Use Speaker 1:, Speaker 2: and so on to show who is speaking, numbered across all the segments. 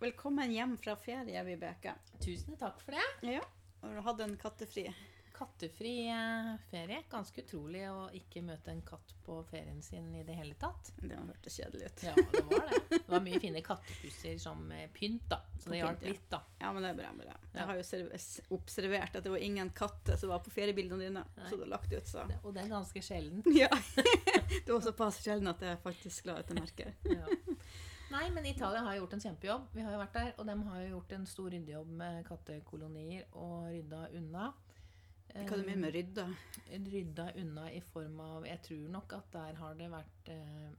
Speaker 1: Velkommen hjem fra ferie, Vibeke.
Speaker 2: Tusen takk for det.
Speaker 1: Ja, og du hadde en kattefri.
Speaker 2: Kattefri eh, ferie. Ganske utrolig å ikke møte en katt på ferien sin i det hele tatt.
Speaker 1: Det hørtes kjedelig ut.
Speaker 2: Ja, det var det. Det var mye fine kattepusser som eh, pynt, da. Så det hjalp
Speaker 1: ja.
Speaker 2: litt, da.
Speaker 1: Ja, men det er bra. bra. Jeg har jo observert at det var ingen katter som var på feriebildene dine.
Speaker 2: Nei.
Speaker 1: Så du har lagt ut, så
Speaker 2: Og det er ganske sjelden.
Speaker 1: Ja. Det var såpass sjelden at jeg faktisk la ut en merke.
Speaker 2: Ja. Nei, men Italia har gjort en kjempejobb. Vi har jo vært der, og de har jo gjort en stor ryddejobb med kattekolonier og rydda unna.
Speaker 1: Hva du mener med rydda?
Speaker 2: Eh, Rydda unna i form av Jeg tror nok at der har det vært eh,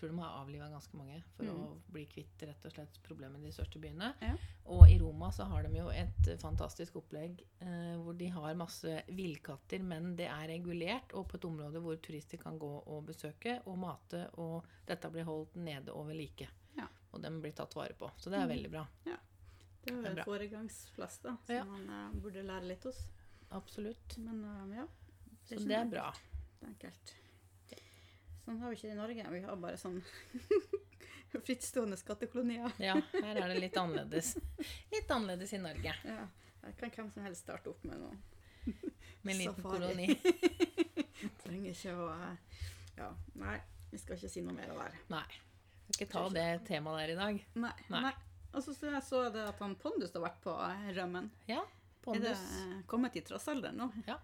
Speaker 2: tror de har avliva ganske mange for
Speaker 1: Mm.
Speaker 2: å bli kvitt rett og slett problemet i de største byene.
Speaker 1: Ja.
Speaker 2: Og i Roma så har de jo et fantastisk opplegg eh, hvor de har masse villkatter, men det er regulert, og på et område hvor turister kan gå og besøke og mate, og dette blir holdt nede og ved like.
Speaker 1: Ja.
Speaker 2: Og de blir tatt vare på. Så det er
Speaker 1: Mm.
Speaker 2: veldig bra.
Speaker 1: Det jo
Speaker 2: Det er
Speaker 1: en foregangsplass da, som
Speaker 2: Ja.
Speaker 1: man uh, burde lære litt hos.
Speaker 2: Absolutt.
Speaker 1: Men uh, ja,
Speaker 2: Så det er bra.
Speaker 1: Det er enkelt. Sånn har vi ikke det i Norge. Vi har bare sånn frittstående skattekolonier.
Speaker 2: Ja, her er det litt annerledes. Litt annerledes i Norge.
Speaker 1: Ja, her kan hvem som helst starte opp med noe.
Speaker 2: Med en liten koloni.
Speaker 1: Trenger ikke å eh, Ja, nei, vi skal ikke si noe mer av det.
Speaker 2: Nei. Vi Skal ikke ta det temaet der i dag.
Speaker 1: Nei.
Speaker 2: Nei.
Speaker 1: nei. Og så så jeg så det at han Pondus har vært på eh, rømmen.
Speaker 2: Ja, Pondus.
Speaker 1: Er det eh, kommet i trassalderen nå? Ja.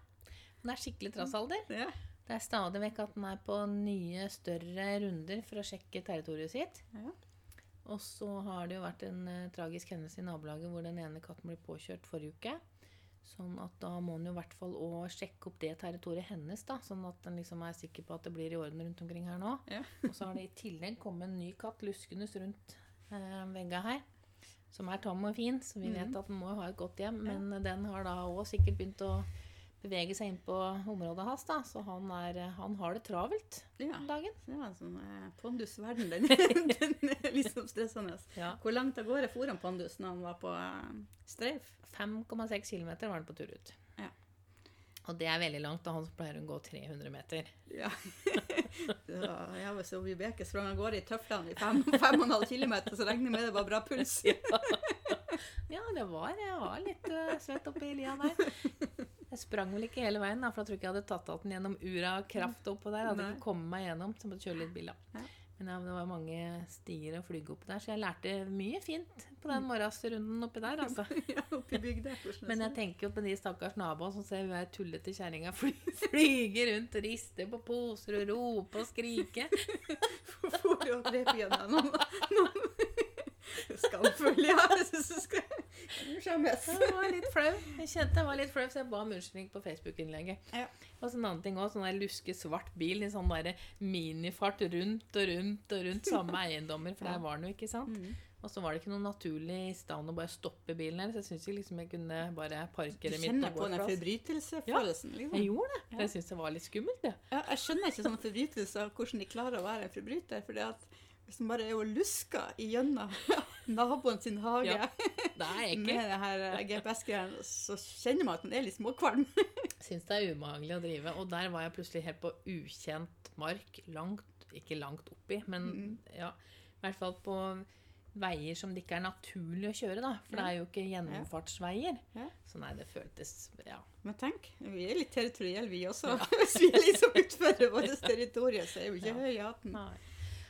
Speaker 2: Den er skikkelig trassalder.
Speaker 1: Ja.
Speaker 2: Det er stadig vekk at den er på nye, større runder for å sjekke territoriet sitt.
Speaker 1: ja.
Speaker 2: Og så har det jo vært en uh, tragisk hendelse i nabolaget hvor den ene katten ble påkjørt forrige uke. Sånn at da må den jo i hvert fall òg sjekke opp det territoriet hennes, da. Sånn at den liksom er sikker på at det blir i orden rundt omkring her nå.
Speaker 1: Ja.
Speaker 2: Og så har det i tillegg kommet en ny katt luskende rundt eh, vegga her. Som er tam og fin, så vi vet
Speaker 1: Mhm.
Speaker 2: at den må ha et godt hjem. Men den har da òg sikkert begynt å bevege seg inn på området hans, da. Så han, er, han har det travelt
Speaker 1: ja.
Speaker 2: om dagen.
Speaker 1: Ja, sånn eh, Pondus-verden. Den, den er liksom stressende.
Speaker 2: Ja.
Speaker 1: Hvor langt av gårde for han Pondus når han var på eh, streif?
Speaker 2: 5,6 km var han på tur ut.
Speaker 1: Ja.
Speaker 2: Og det er veldig langt, og han pleier å gå 300 meter.
Speaker 1: Ja. Jeg var så Vibeke sprang av gårde i tøflene i fem, fem og en halv kilometer, så regner jeg med det var bra puls.
Speaker 2: Ja, det var, jeg var litt uh, svett oppi lia der. Jeg sprang vel ikke hele veien, da, for jeg tror ikke jeg hadde tatt av den gjennom ura og kraft oppå der. Jeg hadde
Speaker 1: Nei.
Speaker 2: ikke kommet meg gjennom, så jeg måtte kjøre litt bil. da. Men ja, det var mange stier å flyge opp der, så jeg lærte mye fint på den morgensrunden oppi der. altså.
Speaker 1: Ja, oppi bygda.
Speaker 2: Men jeg tenker jo på de stakkars naboene som ser hun er tullete kjerringa fly, flyge rundt og riste på poser og rope og skrike.
Speaker 1: For jo drepe igjen noen, noen skamfulle. Ja, jeg synes du skal skjemmes.
Speaker 2: Jeg var litt flau. Jeg kjente jeg var litt flau, så jeg ba om unnskyldning på Facebook-innlegget.
Speaker 1: Ja.
Speaker 2: Og så en annen ting også, sånn der luske svart bil i sånn der minifart rundt og rundt og rundt samme eiendommer, for der var den jo, ikke sant?
Speaker 1: Mm.
Speaker 2: Og så var det ikke noe naturlig i stand å bare stoppe bilen her, så jeg syns liksom jeg kunne bare parkere midt
Speaker 1: kjenner
Speaker 2: på
Speaker 1: på den
Speaker 2: gårdsplass.
Speaker 1: Ja, liksom.
Speaker 2: Jeg gjorde det.
Speaker 1: Ja.
Speaker 2: Jeg syns det var litt skummelt, det.
Speaker 1: Ja, jeg skjønner ikke sånne forbrytelser, hvordan de klarer å være en forbryter. fordi hvis man bare er og lusker igjennom naboen sin hage
Speaker 2: Ja, Det er
Speaker 1: med det her eh, GPS-greiene, så kjenner man at man er litt småkvalm.
Speaker 2: Syns det er ubehagelig å drive. Og der var jeg plutselig helt på ukjent mark. Langt Ikke langt oppi, men
Speaker 1: Mm.
Speaker 2: ja, i hvert fall på veier som det ikke er naturlig å kjøre, da. For det er jo ikke gjennomfartsveier.
Speaker 1: Ja.
Speaker 2: Så nei, det føltes Ja.
Speaker 1: Men tenk, vi er litt territorielle vi også. Hvis vi liksom utfører vårt territorium, så er vi ikke
Speaker 2: Ja.
Speaker 1: høye i hatten.
Speaker 2: Nei.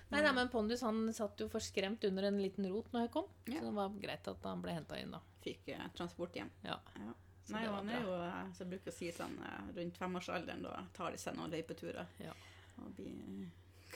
Speaker 2: Nei, nei, men Pondus han satt jo forskremt under en liten rot når jeg kom.
Speaker 1: Ja.
Speaker 2: Så det var greit at han ble henta inn, da.
Speaker 1: Fikk uh, transport hjem.
Speaker 2: Ja.
Speaker 1: Ja.
Speaker 2: Så
Speaker 1: Nei,
Speaker 2: det var
Speaker 1: han er jo, så som jeg bruker å si, sånn eh, rundt femårsalderen, da tar de seg noen løypeturer.
Speaker 2: Ja.
Speaker 1: Og blir,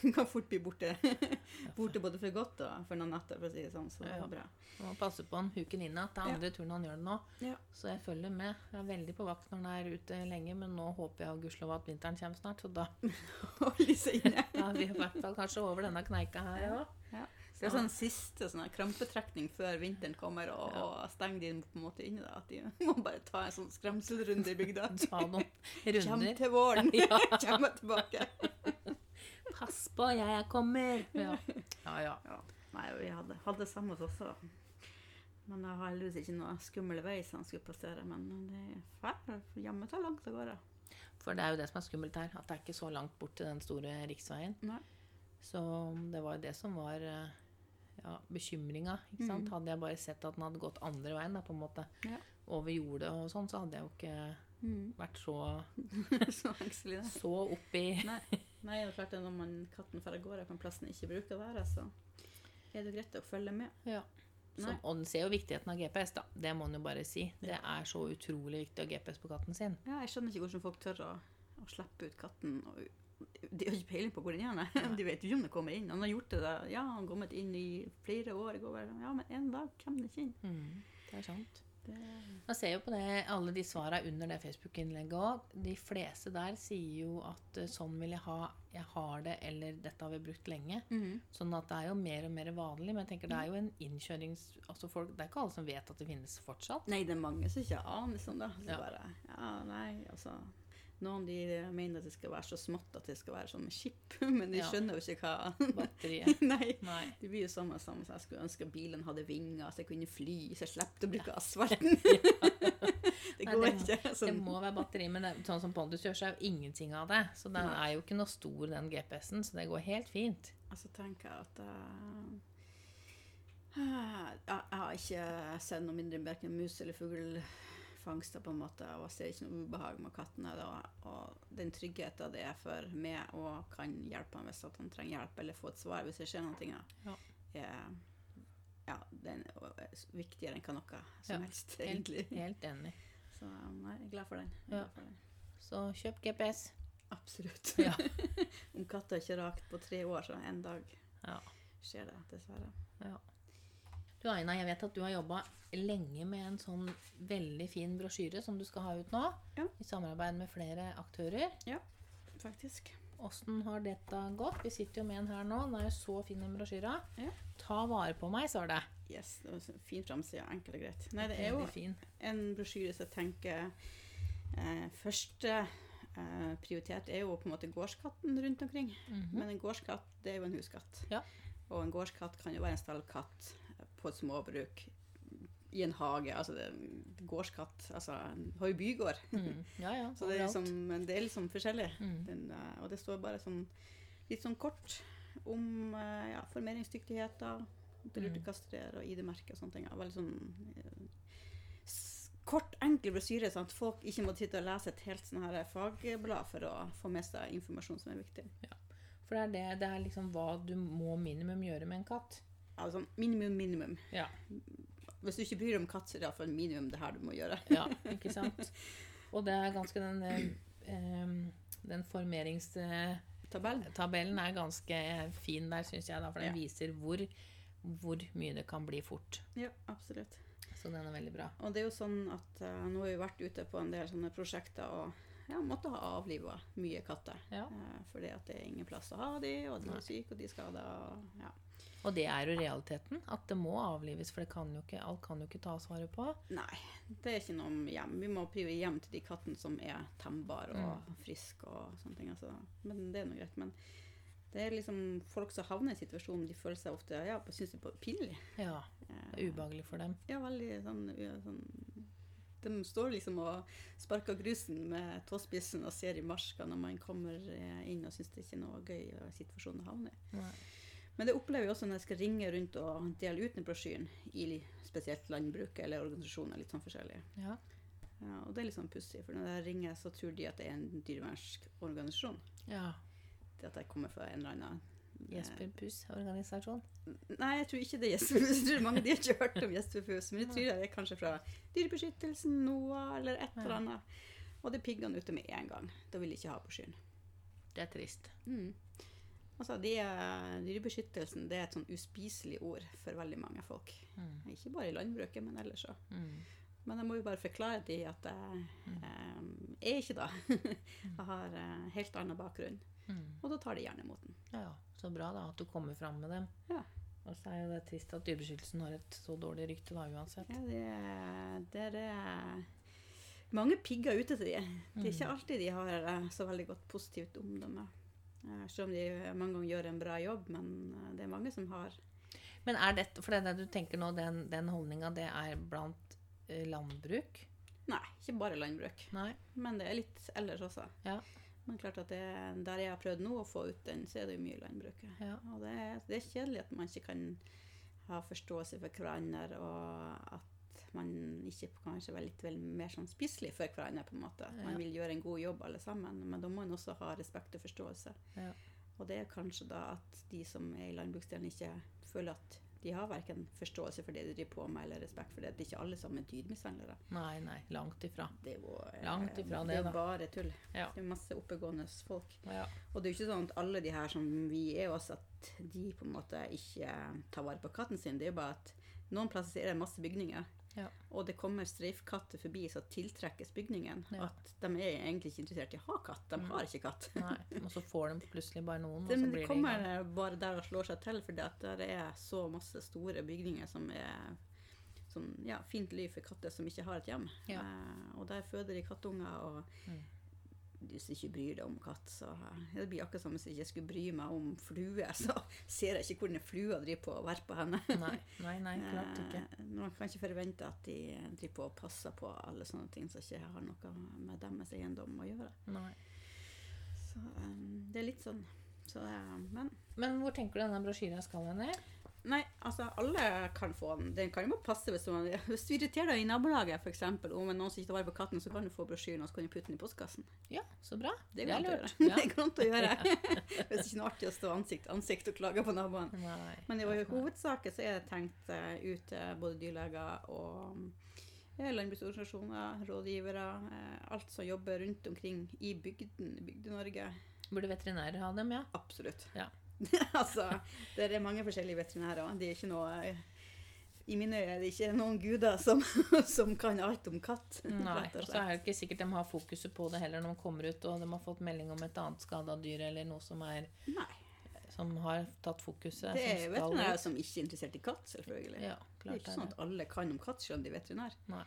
Speaker 1: kan fort bli borte. borte både for godt og for noen natter, for å si det sånn. Så det var bra.
Speaker 2: Man Man passer på han huken inn igjen. Det er
Speaker 1: Ja.
Speaker 2: andre turen han gjør det nå.
Speaker 1: Ja.
Speaker 2: Så jeg følger med. Jeg er veldig på vakt når han er ute lenge, men nå håper jeg gudskjelov at vinteren kommer snart. Så da
Speaker 1: Holde seg inne.
Speaker 2: er vi i hvert fall kanskje over denne kneika her òg.
Speaker 1: Ja. Det er sånn siste sånn krampetrekning før vinteren kommer og, og stenger de på en måte inne. Da, at de må bare ta en sånn skremselrunde i bygda.
Speaker 2: Ta noen
Speaker 1: Kjem til våren.
Speaker 2: Ja.
Speaker 1: Kjem tilbake.
Speaker 2: Pass på, jeg kommer! Ja, ja. ja.
Speaker 1: Ja. Nei, vi hadde, hadde det samme hos oss også. Men jeg har heldigvis ikke noe skummel vei som han skulle passere. Men det er fælt. Jammen tar langt av gårde.
Speaker 2: For det er jo det som er skummelt her. At det er ikke så langt bort til den store riksveien.
Speaker 1: Nei.
Speaker 2: Så det var jo det som var eh, ja, bekymringa. Ikke sant?
Speaker 1: Mm.
Speaker 2: Hadde jeg bare sett at den hadde gått andre veien, da, på en måte,
Speaker 1: Ja.
Speaker 2: over jordet og sånn, så hadde jeg jo ikke
Speaker 1: Mm.
Speaker 2: vært så,
Speaker 1: så engstelig,
Speaker 2: så oppi
Speaker 1: Nei, nei, det er klart at når man, katten drar av gårde på en plass den ikke bruker å være, så er det greit å følge med.
Speaker 2: ja. Som, og den ser jo viktigheten av GPS, da. Det må en jo bare si. Det er så utrolig viktig å ha GPS på katten sin.
Speaker 1: Ja, jeg skjønner ikke hvordan folk tør å, å slippe ut katten. Og, de har ikke peiling på hvor den er. Ja. De vet jo om den kommer inn. Han har gjort det, da. ja, han har kommet inn i flere år. Går ja, men en dag kommer den ikke inn.
Speaker 2: Mm, det er sant. Man ser jo på det, alle de svarene under det Facebook-innlegget òg. De fleste der sier jo at eh, sånn vil jeg ha, jeg har det, eller dette har vi brukt lenge. Sånn at det er jo mer og mer vanlig. Men jeg tenker det er jo en innkjørings... Altså folk, det er ikke alle som vet at det finnes fortsatt.
Speaker 1: Nei, det er mange som ikke aner sånn, da. Så
Speaker 2: Ja.
Speaker 1: bare, ja, nei, altså Noen de mener at det skal være så smått at det skal være sånn med skip, men de skjønner jo ikke hva
Speaker 2: Batteriet.
Speaker 1: Nei.
Speaker 2: Nei.
Speaker 1: Det blir jo samme som jeg skulle ønske bilen hadde vinger, så jeg kunne fly, så jeg slapp å bruke asfalten. det
Speaker 2: Nei,
Speaker 1: går
Speaker 2: det må-
Speaker 1: ikke.
Speaker 2: Det
Speaker 1: Sånn.
Speaker 2: må være batteri, men det, sånn som Pondus gjør, så er jo ingenting av det. Så den
Speaker 1: Nei.
Speaker 2: er jo ikke noe stor, den GPS-en, så det går helt fint.
Speaker 1: Altså tenker jeg at uh Jeg har ikke sett noe mindre enn verken mus eller fuglefangster, på en måte, og jeg ser ikke noe ubehag med kattene. Da. Og den tryggheten det er for meg og kan hjelpe ham hvis han trenger hjelp, eller få et svar hvis det skjer noe,
Speaker 2: Ja.
Speaker 1: er ja, den er viktigere enn hva noe som
Speaker 2: Ja,
Speaker 1: helst, egentlig.
Speaker 2: helt enig.
Speaker 1: Så nei, jeg er glad for den.
Speaker 2: Ja.
Speaker 1: glad for den.
Speaker 2: Så kjøp GPS.
Speaker 1: Absolutt.
Speaker 2: Ja.
Speaker 1: Om katta ikke har rakt på tre år, så en dag
Speaker 2: Ja.
Speaker 1: skjer det, dessverre.
Speaker 2: Du Aina, jeg vet at du har jobba lenge med en sånn veldig fin brosjyre som du skal ha ut nå.
Speaker 1: Ja.
Speaker 2: I samarbeid med flere aktører.
Speaker 1: Ja, Faktisk.
Speaker 2: Åssen har dette gått? Vi sitter jo med en her nå. Den er jo så fin, den brosjyra.
Speaker 1: Ja.
Speaker 2: Ta vare på meg, står det.
Speaker 1: Yes, det var en fin framside. Enkelt og greit. Nei, det er jo
Speaker 2: fin.
Speaker 1: en brosjyre som jeg tenker eh, Første eh, prioritet er jo på en måte gårdskatten rundt omkring.
Speaker 2: Mhm.
Speaker 1: Men en gårdskatt, det er jo en huskatt.
Speaker 2: Ja.
Speaker 1: Og en gårdskatt kan jo være en stallkatt på et småbruk i en hage. Altså det, gårdskatt Altså en har jo bygård.
Speaker 2: Mm. Ja, ja.
Speaker 1: Så det er, liksom, en det er liksom forskjellig.
Speaker 2: Mm.
Speaker 1: Den, eh, og det står bare sånn litt sånn kort om eh, ja, formeringsdyktighet, til
Speaker 2: Mm.
Speaker 1: og ID-merke og sånne ting. Ja, Veldig sånn eh, kort, enkel brosyre, sånn at folk ikke må sitte og lese et helt sånn her fagblad for å få med seg informasjon som er viktig.
Speaker 2: For det er, det, det er liksom hva du må minimum gjøre med en katt.
Speaker 1: Sånn minimum, minimum.
Speaker 2: Ja.
Speaker 1: Hvis du ikke bryr deg om katt, så er det iallfall minimum det her du må gjøre.
Speaker 2: Ja, ikke sant? Og det er ganske den eh, Den formeringstabellen
Speaker 1: Tabell.
Speaker 2: er ganske fin der, syns jeg. da, For den
Speaker 1: Ja.
Speaker 2: viser hvor, hvor mye det kan bli fort.
Speaker 1: Ja, absolutt.
Speaker 2: Så den er veldig bra.
Speaker 1: Og det er jo sånn at uh, nå har vi vært ute på en del sånne prosjekter og ja, måtte ha avliva mye katter.
Speaker 2: Ja.
Speaker 1: Uh, fordi at det er ingen plass å ha de, og de er syke, og de er skada. Ja.
Speaker 2: Og det er jo realiteten. At det må avlives, for det kan jo ikke, alt kan jo ikke tas vare på.
Speaker 1: Nei, det er ikke noe om hjem. Vi må prive hjem til de kattene som er tembare og friske og sånne ting. Altså. Men det er nå greit. Men det er liksom folk som havner i situasjonen, de føler seg ofte ja, synes det er pinlig.
Speaker 2: Ja,
Speaker 1: Eh,
Speaker 2: det er ubehagelig for dem.
Speaker 1: Ja, veldig sånn, ja, sånn De står liksom og sparker grusen med tåspissen og ser i marska når man kommer eh, inn og syns det er ikke er noe gøy situasjonen situasjon å havne i. Men det opplever jeg også når jeg skal ringe rundt og dele ut den brosjyren i spesielt landbruket eller organisasjoner, litt sånn forskjellige.
Speaker 2: Ja.
Speaker 1: Ja, og det er litt sånn pussig, for når jeg ringer, så tror de at det er en dyrevernsk organisasjon.
Speaker 2: ja.
Speaker 1: Det at jeg kommer fra en eller annen eh,
Speaker 2: Jesper Puss-organisasjon.
Speaker 1: Nei, jeg tror ikke det er Jesperfus. Jeg tror mange de har ikke hørt om Jesperfus, men jeg tror det er kanskje fra Dyrebeskyttelsen, NOAH eller et eller annet. Og det er piggene ute med en gang. Da vil de ikke ha brosjyren.
Speaker 2: Det er trist.
Speaker 1: Mm. Altså, de dyrebeskyttelsen det er et sånn uspiselig ord for veldig mange folk.
Speaker 2: Mm.
Speaker 1: Ikke bare i landbruket, men ellers òg.
Speaker 2: Mm.
Speaker 1: Men jeg må jo bare forklare de at jeg eh, er ikke da. jeg har eh, helt annen bakgrunn.
Speaker 2: Mm.
Speaker 1: Og da tar de gjerne imot den.
Speaker 2: Ja, så bra da at du kommer fram med dem.
Speaker 1: Ja.
Speaker 2: Og så er jo det trist at Dyrebeskyttelsen har et så dårlig rykte da uansett.
Speaker 1: Ja, det, er- det er mange pigger ute til de. Det er ikke alltid de har eh, så veldig godt positivt omdømme. Eh, Selv om de mange ganger gjør en bra jobb, men eh, det er mange som har
Speaker 2: Men er dette, for det du tenker nå, den, den holdninga, det er blant eh, landbruk?
Speaker 1: Nei, ikke bare landbruk.
Speaker 2: Nei?
Speaker 1: Men det er litt ellers også.
Speaker 2: Ja.
Speaker 1: Men klart at det, der jeg har prøvd nå å få ut den, så er det jo mye landbruk.
Speaker 2: Ja.
Speaker 1: Og det det er kjedelig at man ikke kan ha forståelse for hverandre, og at man ikke kanskje være litt vel mer sånn spiselig for hverandre. på en måte. Man vil gjøre en god jobb alle sammen, men da må man også ha respekt og forståelse.
Speaker 2: Ja.
Speaker 1: Og det er kanskje da at de som er i landbruksdelen, ikke føler at de har verken forståelse for det de driver på med, eller respekt for det. Det er ikke alle sammen er dyremishandlere.
Speaker 2: Nei, nei, langt ifra.
Speaker 1: Det er jo eh,
Speaker 2: Langt ifra det,
Speaker 1: det er bare tull.
Speaker 2: Ja.
Speaker 1: Det er masse oppegående folk.
Speaker 2: Ja.
Speaker 1: Og det er jo ikke sånn at alle de her som vi er også, at de på en måte ikke tar vare på katten sin. Det er jo bare at noen plasser er det masse bygninger,
Speaker 2: Ja.
Speaker 1: og det kommer streifkatter forbi, så tiltrekkes bygningen.
Speaker 2: Ja.
Speaker 1: At de er egentlig ikke interessert i å ha katt. De har ikke katt.
Speaker 2: Nei. Og så får de plutselig bare noen, og
Speaker 1: De
Speaker 2: så blir det
Speaker 1: kommer
Speaker 2: de
Speaker 1: bare der og slår seg til, at det er så masse store bygninger som er som, ja, fint ly for katter som ikke har et hjem.
Speaker 2: Ja.
Speaker 1: Eh, og der føder de kattunger. og
Speaker 2: Mm.
Speaker 1: Hvis du ikke bryr deg om katt, så det blir akkurat som hvis jeg ikke skulle bry meg om flue. Så ser jeg ikke hvordan flua driver på å være på henne.
Speaker 2: Nei, nei, nei, klart ikke.
Speaker 1: Men Man kan ikke forvente at de driver på og passer på alle sånne ting som ikke har noe med deres eiendom å gjøre.
Speaker 2: Nei.
Speaker 1: Så um, det er litt sånn. Så, eh, men
Speaker 2: Men hvor tenker du denne brosjyren skal hen?
Speaker 1: Nei, altså alle kan få den. Den kan jo bare passe hvis, man, hvis du irriterer deg i nabolaget, f.eks. Om noen som ikke tar vare på katten, så kan du få brosjyren og så kan du putte den i postkassen.
Speaker 2: Ja, så bra.
Speaker 1: Det
Speaker 2: er lurt. Ja.
Speaker 1: Det går an å gjøre. Hvis det ikke er noe artig å stå ansikt til ansikt og klage på naboen.
Speaker 2: Nei.
Speaker 1: Men i hovedsaken så er det tenkt eh, ut både dyrleger og eh, landbruksorganisasjoner, rådgivere, eh, alt som jobber rundt omkring i bygden, Bygde-Norge.
Speaker 2: Burde veterinærer ha dem, ja?
Speaker 1: Absolutt.
Speaker 2: Ja.
Speaker 1: altså, det er mange forskjellige veterinærer. Det er ikke noe I mine øyne er det ikke noen guder som, som kan alt om katt.
Speaker 2: Nei.
Speaker 1: og
Speaker 2: så er det ikke sikkert de har fokuset på det heller når de kommer ut og de har fått melding om et annet skada dyr eller noe som, er,
Speaker 1: Nei.
Speaker 2: som har tatt fokuset.
Speaker 1: Det er veterinærer som ikke er interessert i katt, selvfølgelig.
Speaker 2: Ja,
Speaker 1: det er ikke sånn at alle kan om katt, selv om de er veterinær.
Speaker 2: Nei.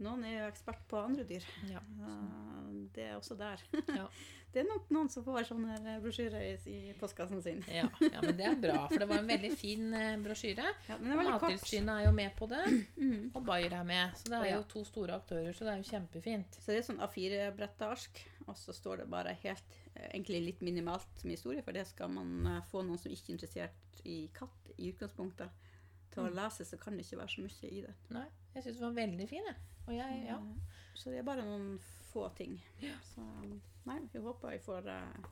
Speaker 1: Noen er jo ekspert på andre dyr.
Speaker 2: Ja.
Speaker 1: Eh, Det er også der.
Speaker 2: Ja.
Speaker 1: Det er nok noen som får sånne brosjyrer i, postkassen sin.
Speaker 2: Ja, ja, men det er bra, for det var en veldig fin eh, brosjyre.
Speaker 1: Ja.
Speaker 2: Mattilsynet er jo med på det,
Speaker 1: Mm.
Speaker 2: og Bayer er med. Så det er jo to store aktører, så det er jo kjempefint.
Speaker 1: Så det er sånn A4-bretta ark, og så står det bare helt eh, Egentlig litt minimalt med historie, for det skal man få noen som ikke er interessert i katt i utgangspunktet, til å
Speaker 2: Mm.
Speaker 1: lese, så kan det ikke være så mye i det.
Speaker 2: Nei, jeg syns det var veldig fin, jeg. Og jeg, ja.
Speaker 1: Eh, Så det er bare noen få ting.
Speaker 2: Ja.
Speaker 1: Så nei, vi håper vi får uh,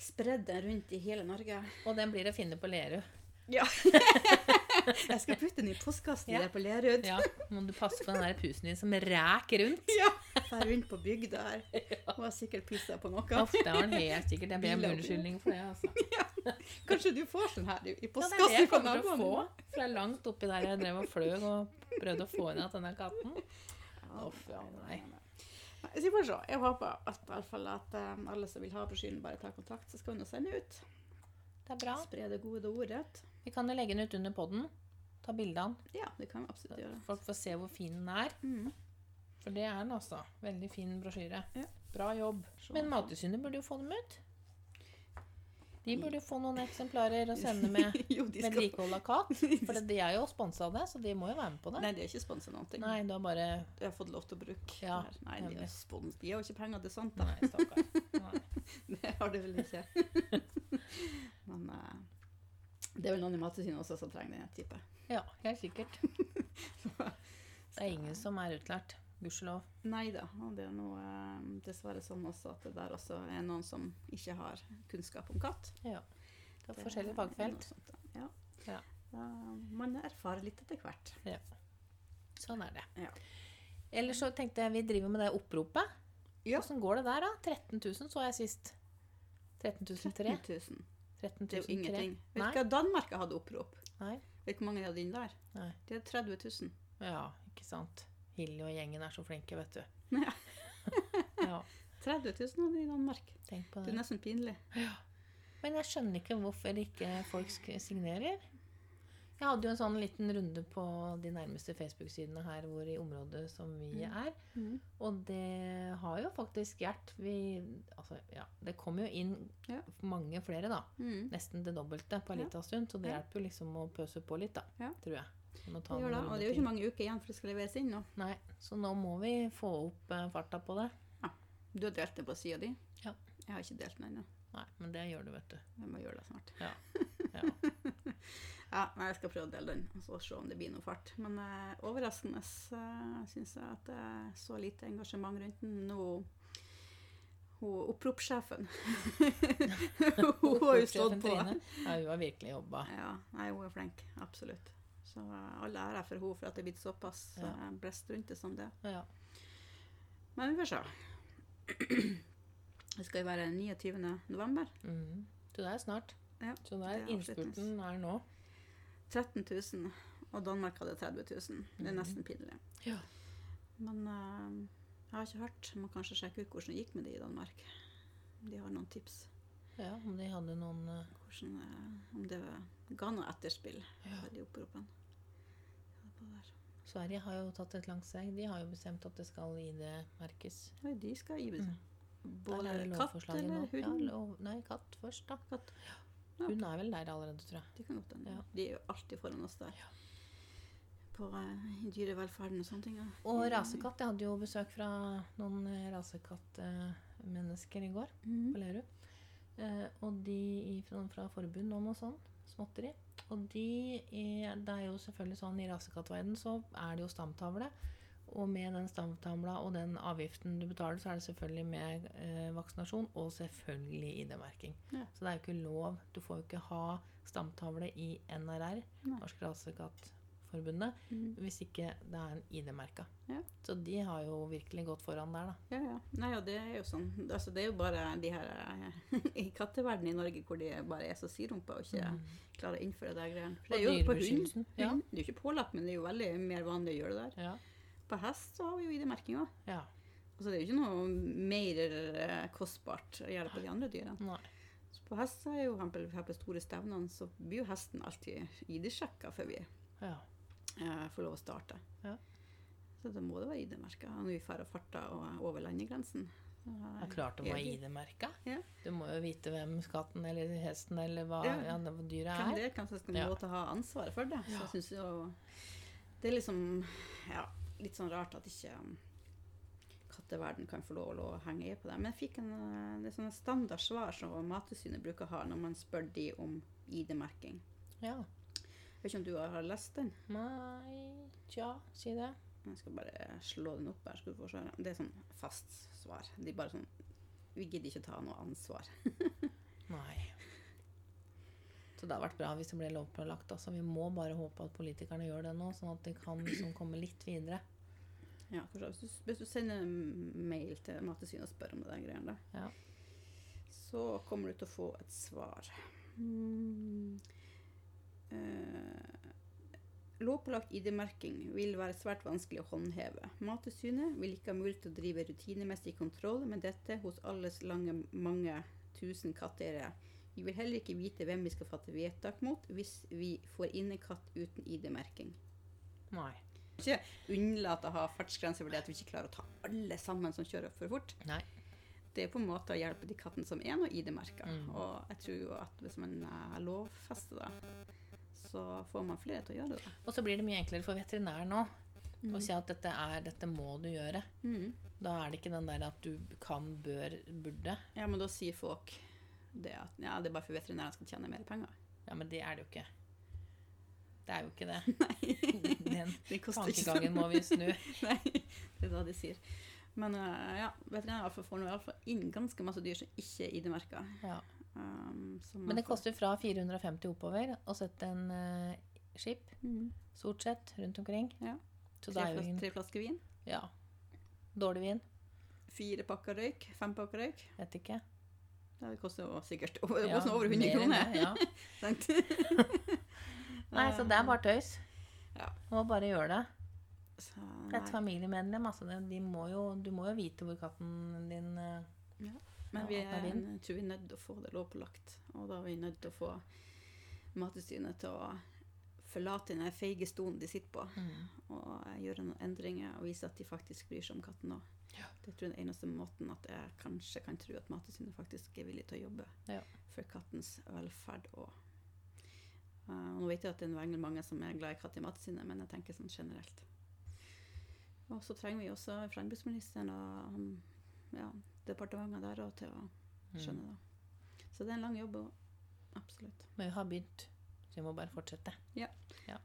Speaker 1: spredd den rundt i hele Norge.
Speaker 2: Og den blir å finne på Lerud.
Speaker 1: Ja. Jeg skal putte den i postkassen
Speaker 2: Ja.
Speaker 1: der på Lerud.
Speaker 2: Ja, må du passe på den der pusen din som ræker rundt.
Speaker 1: Ja. Fer rundt på bygda her. Hun har sikkert pissa på noe.
Speaker 2: Ofte var den helt sikkert. Jeg ber om unnskyldning for det, altså.
Speaker 1: Kanskje du får sånn her i postkassen
Speaker 2: Ja, det er det jeg kommer til å få.
Speaker 1: naboen?
Speaker 2: For det er langt oppi der jeg drev og fløy og prøvde å få inn igjen denne katten. Uff, ja, nei.
Speaker 1: Så vi får se. Jeg håper at, i fall at eh, alle som vil ha brosjyren, bare tar kontakt, så skal hun jo sende ut.
Speaker 2: Det er bra.
Speaker 1: Spre det gode ordet.
Speaker 2: Vi kan jo legge den ut under podden. Ta bilde av den.
Speaker 1: Ja, det kan vi absolutt gjøre.
Speaker 2: Folk får se hvor fin den er.
Speaker 1: Mm.
Speaker 2: For det er den altså. Veldig fin brosjyre.
Speaker 1: Ja.
Speaker 2: Bra jobb. Men Mattilsynet burde jo få dem ut. De burde få noen eksemplarer å sende med
Speaker 1: jo, skal
Speaker 2: vedlikehold av katt. For de er jo sponsa av det, så de må jo være med på det.
Speaker 1: Nei, de har ikke sponsa noen ting.
Speaker 2: Nei, da bare
Speaker 1: De har fått lov til å bruke
Speaker 2: Ja,
Speaker 1: det. Nei, de, er spons. de har jo ikke penger til sånt, da.
Speaker 2: Nei, stakkar.
Speaker 1: Det har de vel ikke. Men uh, det er vel noen i Mattilsynet også som trenger den, type.
Speaker 2: Ja, helt sikkert. Det er ingen som er utlært. Gudskjelov.
Speaker 1: Nei da. Og det er noe, eh, dessverre sånn også at det der også er noen som ikke har kunnskap om katt.
Speaker 2: Ja. Det er
Speaker 1: Det
Speaker 2: forskjellige fagfelt.
Speaker 1: sånt, ja.
Speaker 2: Ja.
Speaker 1: Da, man erfarer litt etter hvert. Ja.
Speaker 2: Sånn er det.
Speaker 1: Ja.
Speaker 2: Ellers så tenkte jeg vi driver med det oppropet.
Speaker 1: Ja.
Speaker 2: Åssen går det der, da? 13 000 så jeg sist. 13 003?
Speaker 1: 13 000.
Speaker 2: 13
Speaker 1: Det er jo
Speaker 2: 003.
Speaker 1: ingenting. Vet
Speaker 2: Nei.
Speaker 1: du hva Danmark hadde opprop?
Speaker 2: Nei.
Speaker 1: Vet du hvor mange de hadde inn der?
Speaker 2: Nei.
Speaker 1: Det er 30 000.
Speaker 2: Ja, ikke sant. Hilly og gjengen er så flinke, vet du.
Speaker 1: Ja.
Speaker 2: ja,
Speaker 1: 30 000 hadde de i Danmark.
Speaker 2: tenk på
Speaker 1: Det er nesten pinlig. Ja.
Speaker 2: Men jeg skjønner ikke hvorfor ikke folk signerer. Jeg hadde jo en sånn liten runde på de nærmeste Facebook-sidene her hvor i området som vi
Speaker 1: Mm.
Speaker 2: er. Og det har jo faktisk Gjert vi, altså, ja, Det kom jo inn
Speaker 1: Ja.
Speaker 2: mange flere, da.
Speaker 1: Mm.
Speaker 2: Nesten det dobbelte på en liten stund. Så det hjelper jo liksom å pøse på litt, da. Tror jeg. Må ta
Speaker 1: vi gjør det. Og det er jo ikke mange uker igjen for det skal leveres inn nå.
Speaker 2: Nei, så nå må vi få opp eh, farta på det.
Speaker 1: Du har delt det på sida di.
Speaker 2: Ja.
Speaker 1: Jeg har ikke delt den ennå.
Speaker 2: Nei, men det gjør du, vet du.
Speaker 1: Jeg må gjøre det snart.
Speaker 2: Ja. Ja.
Speaker 1: Ja, nei, jeg skal prøve å dele den og så se om det blir noe fart. Men eh, overraskende uh, syns jeg at det er så lite engasjement rundt den. Nå hun oppropssjefen Hun har jo stått på.
Speaker 2: Ja, hun har virkelig jobba.
Speaker 1: Ja, nei, hun er flink. Absolutt. Så eh, all ære for henne for at det er blitt såpass
Speaker 2: Ja.
Speaker 1: uh, blest rundt det som det.
Speaker 2: Ja.
Speaker 1: Men vi får se. Det skal jo være 29. november.
Speaker 2: Mm. Så det er snart.
Speaker 1: Ja,
Speaker 2: Så det er innspurten er nå.
Speaker 1: 13 000, og Danmark hadde 30 000. Det er
Speaker 2: Mhm.
Speaker 1: nesten pinlig.
Speaker 2: Ja.
Speaker 1: Men uh, jeg har ikke hørt. Må kanskje sjekke ut hvordan det gikk med det i Danmark. De har noen tips.
Speaker 2: Ja, om de hadde noen eh,
Speaker 1: Hvordan, eh, om det ga noe etterspill
Speaker 2: Ja.
Speaker 1: for de oppropene. Ja.
Speaker 2: Sverige har jo tatt et langt steg. De har jo bestemt at det skal ID-merkes.
Speaker 1: Oi, de skal gi
Speaker 2: Mm.
Speaker 1: både katt eller hund.
Speaker 2: Ja, lov, nei, katt først, da.
Speaker 1: Katt.
Speaker 2: Hun er vel der allerede, tror jeg.
Speaker 1: De kan godt.
Speaker 2: Ja.
Speaker 1: De er jo alltid foran oss der.
Speaker 2: Ja.
Speaker 1: På eh, dyrevelferden og sånne ting. Ja.
Speaker 2: Og rasekatt. Jeg hadde jo besøk fra noen rasekattmennesker i går på
Speaker 1: Mhm.
Speaker 2: Eh, og de fra, fra forbund og noe sånn småtteri. Og de er, det er jo selvfølgelig sånn i rasekattverdenen så er det jo stamtavle. Og med den stamtavla og den avgiften du betaler, så er det selvfølgelig med eh, vaksinasjon og selvfølgelig ID-merking.
Speaker 1: Ja.
Speaker 2: Så det er jo ikke lov. Du får jo ikke ha stamtavle i NRR,
Speaker 1: Nei.
Speaker 2: Norsk Rasekattforbundet,
Speaker 1: mm.
Speaker 2: hvis ikke det er en ID-merka.
Speaker 1: Ja.
Speaker 2: Så de har jo virkelig gått foran der, da.
Speaker 1: Ja, ja. Nei, og det er jo sånn altså, Det er jo bare de her eh, i katteverdenen i Norge hvor de bare er så sidrumpa og ikke
Speaker 2: Mm.
Speaker 1: klarer å innføre de greiene. For det er jo på hund.
Speaker 2: ja.
Speaker 1: Det er jo ikke pålagt, men det er jo veldig mer vanlig å gjøre det der.
Speaker 2: Ja.
Speaker 1: På hest så har vi jo ID-merking òg.
Speaker 2: ja.
Speaker 1: Altså, det er jo ikke noe mer eh, kostbart å gjøre det på de andre dyrene.
Speaker 2: Nei.
Speaker 1: Så på hest er jo eksempel her på store stevnene så blir jo hesten alltid ID-sjekka før vi
Speaker 2: Ja.
Speaker 1: Eh, få lov å starte.
Speaker 2: Ja.
Speaker 1: Så da må det være ID-merka når vi drar og farter over landegrensen.
Speaker 2: Det er klart det må være ID-merka.
Speaker 1: Ja.
Speaker 2: Du må jo vite hvem skatten eller hesten eller hva
Speaker 1: Ja.
Speaker 2: ja. dyret
Speaker 1: Hvem
Speaker 2: er.
Speaker 1: det er, hvem som skal
Speaker 2: Ja.
Speaker 1: ha ansvaret for det. Så jeg synes jo Det er liksom ja, litt sånn rart at ikke um, katteverden kan få lov å henge i på det. Men jeg fikk en, eh, det er sånne standard svar som Mattilsynet bruker å ha når man spør de om ID-merking.
Speaker 2: Ja.
Speaker 1: Vet ikke om du har lest den?
Speaker 2: Nei Tja, si det.
Speaker 1: Jeg skal bare slå den opp her. skal du få se. Det er sånn fast svar. De bare sånn Vi gidder ikke ta noe ansvar.
Speaker 2: Nei. Så det hadde vært bra hvis det ble lovpålagt. Altså, vi må bare håpe at politikerne gjør det nå, sånn at de kan liksom komme litt videre.
Speaker 1: Ja, kanskje. hvis, du, hvis du sender en mail til Mattilsynet og spør om det der greiene, der,
Speaker 2: Ja.
Speaker 1: så kommer du til å få et svar. Mm. Eh, lovpålagt ID-merking vil være svært vanskelig å håndheve. Mattilsynet vil ikke ha mulighet til å drive rutinemessig kontroll med dette hos alles lange, mange tusen katteeiere. Vi vil heller ikke vite hvem vi skal fatte vedtak mot hvis vi får inn en katt uten ID-merking.
Speaker 2: Nei.
Speaker 1: Ikke unnlate å ha fartsgrense fordi vi ikke klarer å ta alle sammen som kjører for fort.
Speaker 2: Nei.
Speaker 1: Det er på en måte å hjelpe de kattene som er noe ID-merka.
Speaker 2: Mm.
Speaker 1: Og jeg tror jo at hvis man eh, lovfester det, så får man flere til å gjøre det.
Speaker 2: Og så blir det mye enklere for veterinæren nå
Speaker 1: Mm.
Speaker 2: å si at dette, er, dette må du gjøre.
Speaker 1: Mm.
Speaker 2: Da er det ikke den der at du kan, bør, burde.
Speaker 1: Ja, men da sier folk det at ja, det er bare for veterinæren skal tjene mer penger.
Speaker 2: Ja, men det er det jo ikke. Det er jo ikke det.
Speaker 1: Nei.
Speaker 2: Den
Speaker 1: Det
Speaker 2: tankegangen må vi snu.
Speaker 1: Nei, det er det de sier. Men eh, ja, fall får nå i hvert fall inn ganske masse dyr som ikke er ID-merka.
Speaker 2: Ja.
Speaker 1: Um,
Speaker 2: Men det koster fra 450 oppover å sette en uh, skip,
Speaker 1: mm.
Speaker 2: stort sett, rundt omkring.
Speaker 1: Ja. Tre, flas tre flasker vin,
Speaker 2: Ja. Dårlig vin?
Speaker 1: fire pakker røyk, fem pakker røyk.
Speaker 2: Vet ikke.
Speaker 1: Det koster jo sikkert over,
Speaker 2: Ja,
Speaker 1: over 100 kroner.
Speaker 2: det, Ja. Nei, så det er bare tøys.
Speaker 1: Ja.
Speaker 2: Må bare gjøre det.
Speaker 1: Så,
Speaker 2: Det er et familiemedlem. Altså de må jo, du må jo vite hvor katten din eh,
Speaker 1: Men vi
Speaker 2: er
Speaker 1: jeg tror vi er nødt til å få det lovpålagt. Og da er vi nødt til å få Mattilsynet til å forlate den feige stolen de sitter på,
Speaker 2: mm.
Speaker 1: og gjøre noen endringer og vise at de faktisk bryr seg om katten òg.
Speaker 2: Ja.
Speaker 1: Det tror jeg er den eneste måten at jeg kanskje kan tro at Mattilsynet faktisk er villig til å jobbe
Speaker 2: Ja.
Speaker 1: for kattens velferd òg. Uh, nå vet jeg at det er mange som er glad i katt i Mattilsynet, men jeg tenker sånn generelt. Og så trenger vi også landbruksministeren og um, ja, departementet der òg til å
Speaker 2: Mm.
Speaker 1: skjønne det. Så det er en lang jobb. Absolutt.
Speaker 2: Men vi har begynt. Så vi må bare fortsette.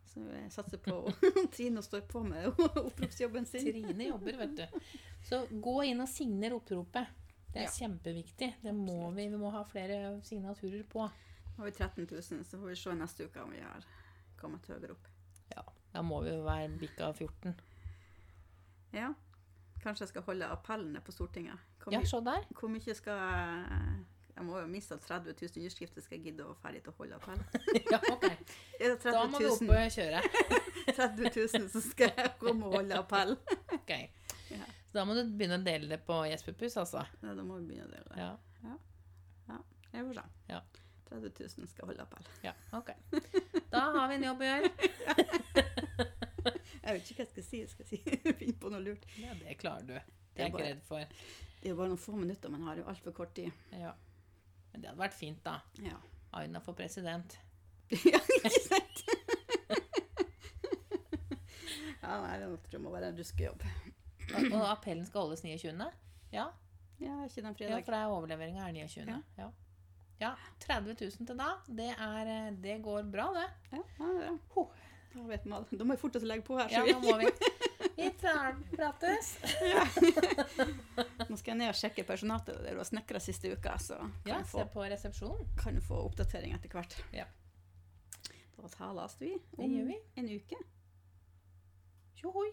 Speaker 1: Så jeg satser på Trine står på med oppropsjobben sin.
Speaker 2: Trine jobber, vet du. Så gå inn og signer oppropet. Det er
Speaker 1: Ja.
Speaker 2: kjempeviktig. Det må vi, vi må ha flere signaturer på.
Speaker 1: Nå har vi 13 000, så får vi se neste uke om vi har kommet høyere opp.
Speaker 2: Ja, Da må vi jo være bikka 14.
Speaker 1: Ja. Kanskje jeg skal holde appellene på Stortinget. Hvor,
Speaker 2: Ja,
Speaker 1: så
Speaker 2: se der.
Speaker 1: hvor mye skal jeg Jeg må jo miste 30 000 underskrifter skal jeg gidde å ferdig til å holde appell.
Speaker 2: Ja, ok. Da må du
Speaker 1: 000,
Speaker 2: opp og kjøre.
Speaker 1: 30 000 så skal jeg komme og holde appell.
Speaker 2: Ok.
Speaker 1: Ja.
Speaker 2: Så da må du begynne å dele det på Jesperpuss, altså.
Speaker 1: Ja, da må vi begynne å dele det.
Speaker 2: Ja.
Speaker 1: Jeg får se.
Speaker 2: Ja.
Speaker 1: 30 000 skal holde appell.
Speaker 2: ja, ok. Da har vi en jobb å gjøre.
Speaker 1: Jeg vet ikke hva jeg skal si. Jeg skal si finne på noe lurt.
Speaker 2: Ja, det klarer du. Det
Speaker 1: er
Speaker 2: jeg ikke redd for.
Speaker 1: Det er jo bare noen få minutter, men har jo altfor kort tid.
Speaker 2: Ja. Men det hadde vært fint, da.
Speaker 1: Ja.
Speaker 2: Aina for president.
Speaker 1: ja, ikke sant? ja, nei, det må være en ruskejobb.
Speaker 2: Og og appellen skal holdes 29. Ja,
Speaker 1: Ja, ikke den
Speaker 2: ja for det er overleveringa er 29. Ja. ja. 30 000 til da. Det, er, eh, det går bra, det.
Speaker 1: Ja, det er bra.
Speaker 2: Ho.
Speaker 1: Da vet man. Da må forte oss å legge på her.
Speaker 2: Ja,
Speaker 1: så
Speaker 2: nå må vi. Vi tar- prates.
Speaker 1: Nå skal jeg ned og sjekke personatet der du har snekra siste uka, så kan
Speaker 2: Ja,
Speaker 1: du
Speaker 2: se
Speaker 1: få,
Speaker 2: på resepsjonen.
Speaker 1: kan du få oppdatering etter hvert.
Speaker 2: Ja.
Speaker 1: Da tales vi
Speaker 2: om vi.
Speaker 1: en uke.
Speaker 2: Tjohoi.